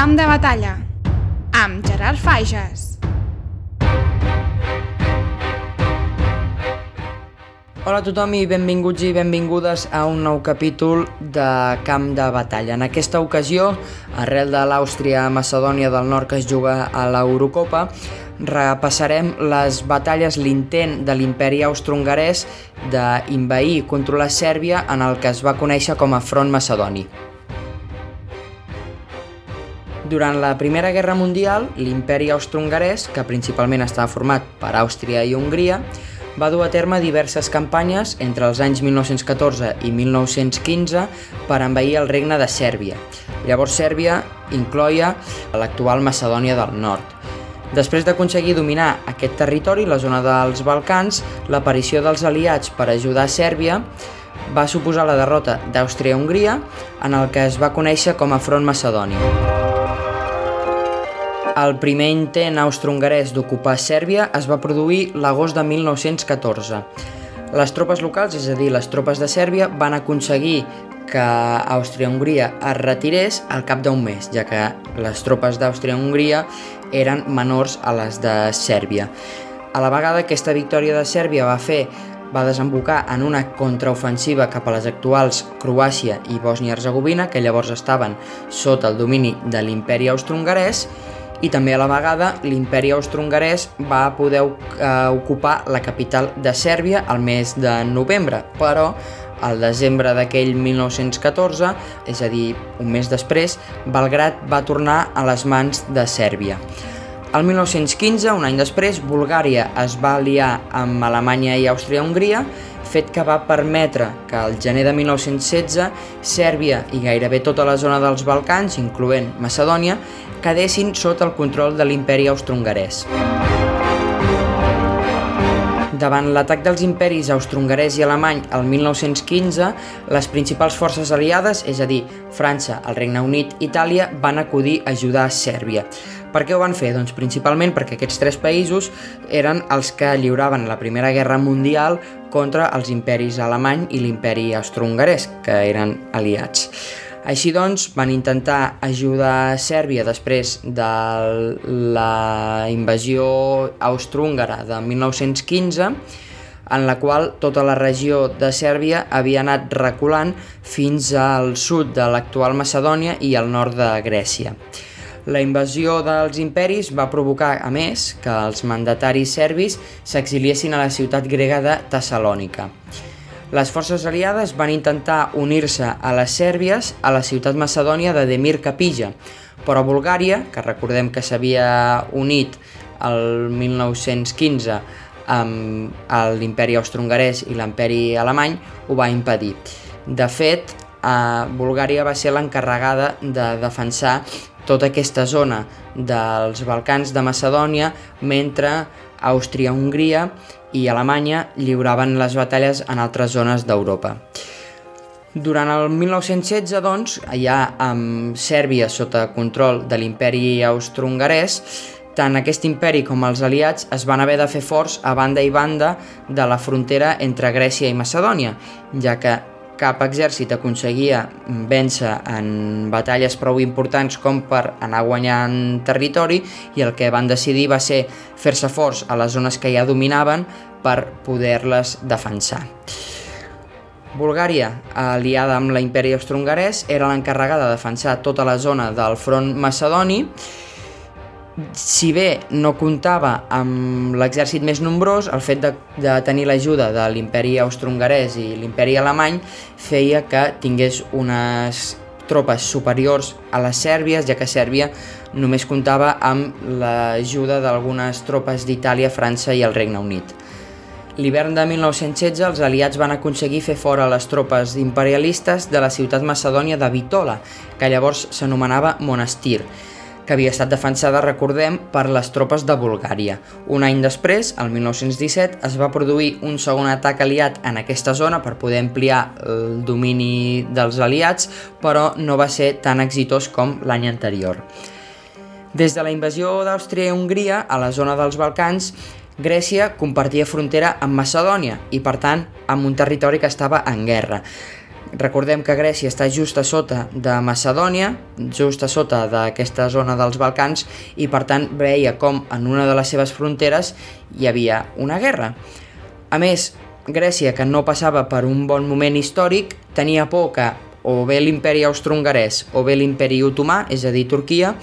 Camp de batalla amb Gerard Fages. Hola a tothom i benvinguts i benvingudes a un nou capítol de Camp de Batalla. En aquesta ocasió, arrel de l'Àustria-Macedònia del Nord que es juga a l'Eurocopa, repassarem les batalles, l'intent de l'imperi austro-hongarès d'invair i controlar Sèrbia en el que es va conèixer com a Front Macedoni. Durant la Primera Guerra Mundial, l'imperi austro-hongarès, que principalment estava format per Àustria i Hongria, va dur a terme diverses campanyes entre els anys 1914 i 1915 per envair el regne de Sèrbia. Llavors Sèrbia incloia l'actual Macedònia del Nord. Després d'aconseguir dominar aquest territori, la zona dels Balcans, l'aparició dels aliats per ajudar Sèrbia va suposar la derrota d'Àustria-Hongria en el que es va conèixer com a Front Macedoni. El primer intent austro-hongarès d'ocupar Sèrbia es va produir l'agost de 1914. Les tropes locals, és a dir, les tropes de Sèrbia, van aconseguir que Àustria-Hongria es retirés al cap d'un mes, ja que les tropes d'Àustria-Hongria eren menors a les de Sèrbia. A la vegada, aquesta victòria de Sèrbia va fer va desembocar en una contraofensiva cap a les actuals Croàcia i Bòsnia-Herzegovina, que llavors estaven sota el domini de l'imperi austro-hongarès, i també a la vegada l'imperi austro-hongarès va poder eh, ocupar la capital de Sèrbia al mes de novembre, però al desembre d'aquell 1914, és a dir, un mes després, Belgrat va tornar a les mans de Sèrbia. El 1915, un any després, Bulgària es va aliar amb Alemanya i Àustria-Hongria fet que va permetre que al gener de 1916 Sèrbia i gairebé tota la zona dels Balcans, incloent Macedònia, quedessin sota el control de l'imperi austro-hongarès. Davant l'atac dels imperis austro-hongarès i alemany el 1915, les principals forces aliades, és a dir, França, el Regne Unit i Itàlia, van acudir a ajudar a Sèrbia. Per què ho van fer? Doncs principalment perquè aquests tres països eren els que lliuraven la Primera Guerra Mundial contra els imperis alemany i l'imperi austro-hongarès, que eren aliats. Així doncs, van intentar ajudar Sèrbia després de la invasió austro-húngara de 1915, en la qual tota la regió de Sèrbia havia anat reculant fins al sud de l'actual Macedònia i al nord de Grècia. La invasió dels imperis va provocar, a més, que els mandataris serbis s'exiliessin a la ciutat grega de Tessalònica. Les forces aliades van intentar unir-se a les Sèrbies a la ciutat macedònia de Demir Kapija, però Bulgària, que recordem que s'havia unit el 1915 amb l'imperi austro-hongarès i l'imperi alemany, ho va impedir. De fet, eh, Bulgària va ser l'encarregada de defensar tota aquesta zona dels Balcans de Macedònia mentre Àustria-Hongria i Alemanya lliuraven les batalles en altres zones d'Europa. Durant el 1916, doncs, allà amb Sèrbia sota control de l'imperi austro-hongarès, tant aquest imperi com els aliats es van haver de fer forts a banda i banda de la frontera entre Grècia i Macedònia, ja que cap exèrcit aconseguia vèncer en batalles prou importants com per anar guanyant territori i el que van decidir va ser fer-se forts a les zones que ja dominaven per poder-les defensar. Bulgària, aliada amb la imperi austro-hongarès, era l'encarregada de defensar tota la zona del front macedoni si bé no comptava amb l'exèrcit més nombrós, el fet de, de tenir l'ajuda de l'imperi austro-hongarès i l'imperi alemany feia que tingués unes tropes superiors a les sèrbies, ja que Sèrbia només comptava amb l'ajuda d'algunes tropes d'Itàlia, França i el Regne Unit. L'hivern de 1916 els aliats van aconseguir fer fora les tropes imperialistes de la ciutat macedònia de Bitola, que llavors s'anomenava Monastir, que havia estat defensada, recordem, per les tropes de Bulgària. Un any després, el 1917, es va produir un segon atac aliat en aquesta zona per poder ampliar el domini dels aliats, però no va ser tan exitós com l'any anterior. Des de la invasió d'Àustria i Hongria a la zona dels Balcans, Grècia compartia frontera amb Macedònia i, per tant, amb un territori que estava en guerra. Recordem que Grècia està just a sota de Macedònia, just a sota d'aquesta zona dels Balcans, i per tant veia com en una de les seves fronteres hi havia una guerra. A més, Grècia, que no passava per un bon moment històric, tenia por que o bé l'imperi austro-hongarès o bé l'imperi otomà, és a dir, Turquia,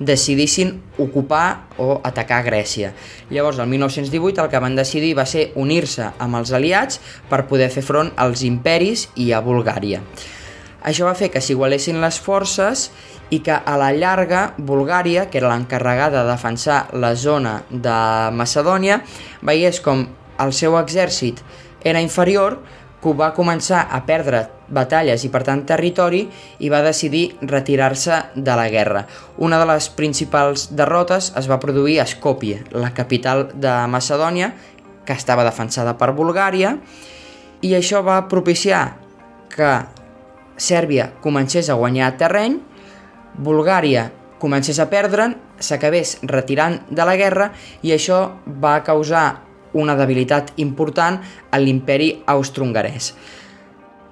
decidissin ocupar o atacar Grècia. Llavors, el 1918 el que van decidir va ser unir-se amb els aliats per poder fer front als imperis i a Bulgària. Això va fer que s'igualessin les forces i que a la llarga Bulgària, que era l'encarregada de defensar la zona de Macedònia, veiés com el seu exèrcit era inferior, que va començar a perdre batalles i per tant territori i va decidir retirar-se de la guerra. Una de les principals derrotes es va produir a Skopje, la capital de Macedònia, que estava defensada per Bulgària, i això va propiciar que Sèrbia comencés a guanyar terreny, Bulgària comencés a perdre'n, s'acabés retirant de la guerra i això va causar una debilitat important a l'imperi austro-hongarès.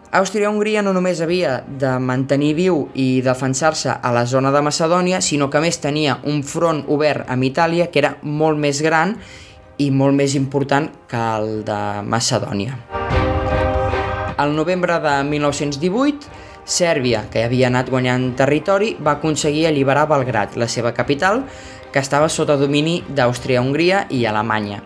Àustria-Hongria no només havia de mantenir viu i defensar-se a la zona de Macedònia, sinó que més tenia un front obert amb Itàlia que era molt més gran i molt més important que el de Macedònia. Al novembre de 1918, Sèrbia, que havia anat guanyant territori, va aconseguir alliberar Belgrat, la seva capital, que estava sota domini d'Àustria-Hongria i Alemanya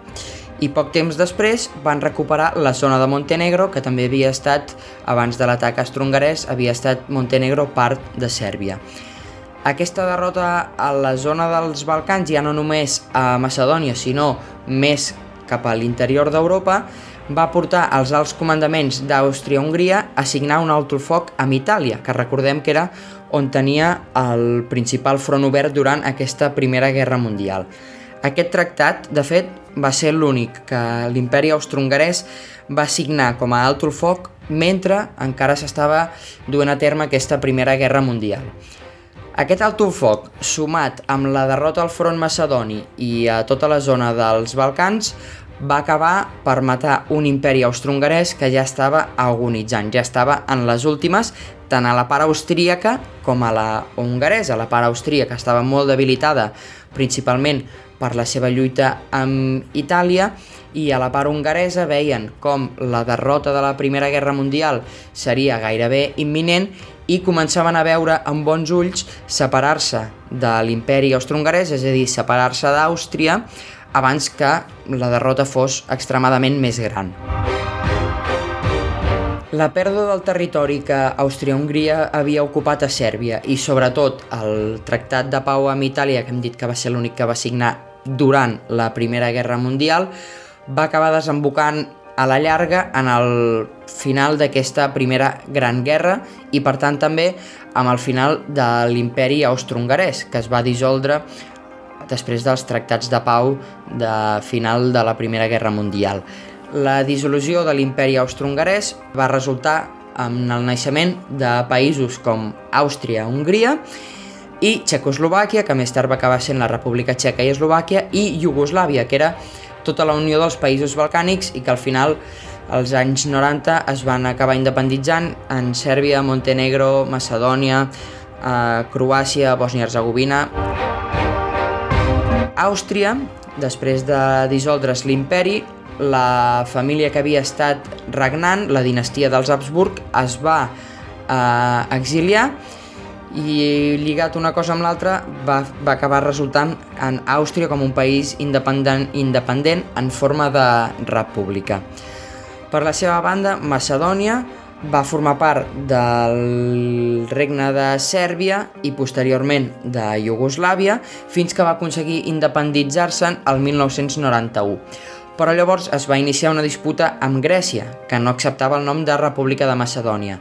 i poc temps després van recuperar la zona de Montenegro, que també havia estat, abans de l'atac austro-hongarès, havia estat Montenegro part de Sèrbia. Aquesta derrota a la zona dels Balcans, ja no només a Macedònia, sinó més cap a l'interior d'Europa, va portar els alts comandaments d'Àustria-Hongria a signar un alto foc amb Itàlia, que recordem que era on tenia el principal front obert durant aquesta Primera Guerra Mundial. Aquest tractat, de fet, va ser l'únic que l'imperi austro-hongarès va signar com a alt foc mentre encara s'estava duent a terme aquesta Primera Guerra Mundial. Aquest alt foc, sumat amb la derrota al front macedoni i a tota la zona dels Balcans, va acabar per matar un imperi austro-hongarès que ja estava agonitzant, ja estava en les últimes, tant a la part austríaca com a la hongaresa. La part austríaca estava molt debilitada, principalment per la seva lluita amb Itàlia i a la part hongaresa veien com la derrota de la Primera Guerra Mundial seria gairebé imminent i començaven a veure amb bons ulls separar-se de l'imperi austro-hongarès, és a dir, separar-se d'Àustria abans que la derrota fos extremadament més gran. La pèrdua del territori que Àustria-Hongria havia ocupat a Sèrbia i sobretot el Tractat de Pau amb Itàlia, que hem dit que va ser l'únic que va signar durant la Primera Guerra Mundial va acabar desembocant a la llarga en el final d'aquesta primera gran guerra i per tant també amb el final de l'imperi austro-hongarès que es va dissoldre després dels tractats de pau de final de la Primera Guerra Mundial. La dissolució de l'imperi austro-hongarès va resultar amb el naixement de països com Àustria-Hongria i Txecoslovàquia, que més tard va acabar sent la República Txeca i Eslovàquia, i Iugoslàvia, que era tota la unió dels països balcànics i que al final als anys 90 es van acabar independitzant en Sèrbia, Montenegro, Macedònia, eh, Croàcia, Bòsnia-Herzegovina. Àustria, després de dissoldre's l'imperi, la família que havia estat regnant, la dinastia dels Habsburg, es va eh, exiliar i lligat una cosa amb l'altra va, va acabar resultant en Àustria com un país independent, independent en forma de república. Per la seva banda, Macedònia va formar part del regne de Sèrbia i posteriorment de Iugoslàvia fins que va aconseguir independitzar-se'n el 1991. Però llavors es va iniciar una disputa amb Grècia, que no acceptava el nom de República de Macedònia.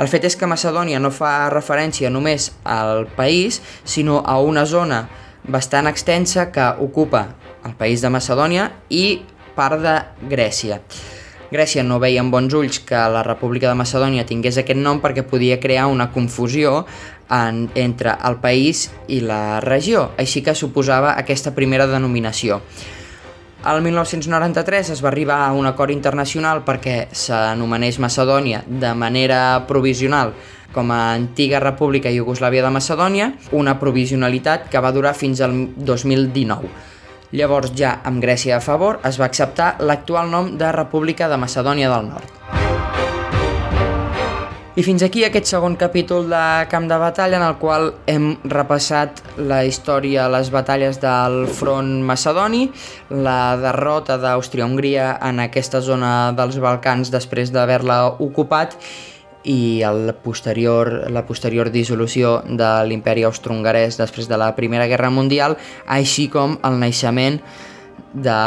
El fet és que Macedònia no fa referència només al país, sinó a una zona bastant extensa que ocupa el país de Macedònia i part de Grècia. Grècia no veia amb bons ulls que la República de Macedònia tingués aquest nom perquè podia crear una confusió en, entre el país i la regió, així que suposava aquesta primera denominació. El 1993 es va arribar a un acord internacional perquè s'anomenés Macedònia de manera provisional com a antiga república Iugoslàvia de Macedònia, una provisionalitat que va durar fins al 2019. Llavors, ja amb Grècia a favor, es va acceptar l'actual nom de República de Macedònia del Nord. I fins aquí aquest segon capítol de Camp de Batalla en el qual hem repassat la història, les batalles del front macedoni, la derrota d'Àustria-Hongria en aquesta zona dels Balcans després d'haver-la ocupat i el posterior, la posterior dissolució de l'imperi austro-hongarès després de la Primera Guerra Mundial, així com el naixement de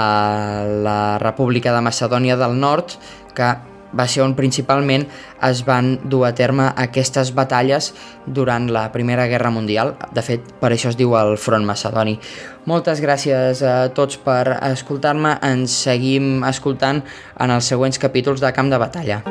la República de Macedònia del Nord, que va ser on principalment es van dur a terme aquestes batalles durant la Primera Guerra Mundial. De fet, per això es diu el front macedoni. Moltes gràcies a tots per escoltar-me. Ens seguim escoltant en els següents capítols de Camp de Batalla.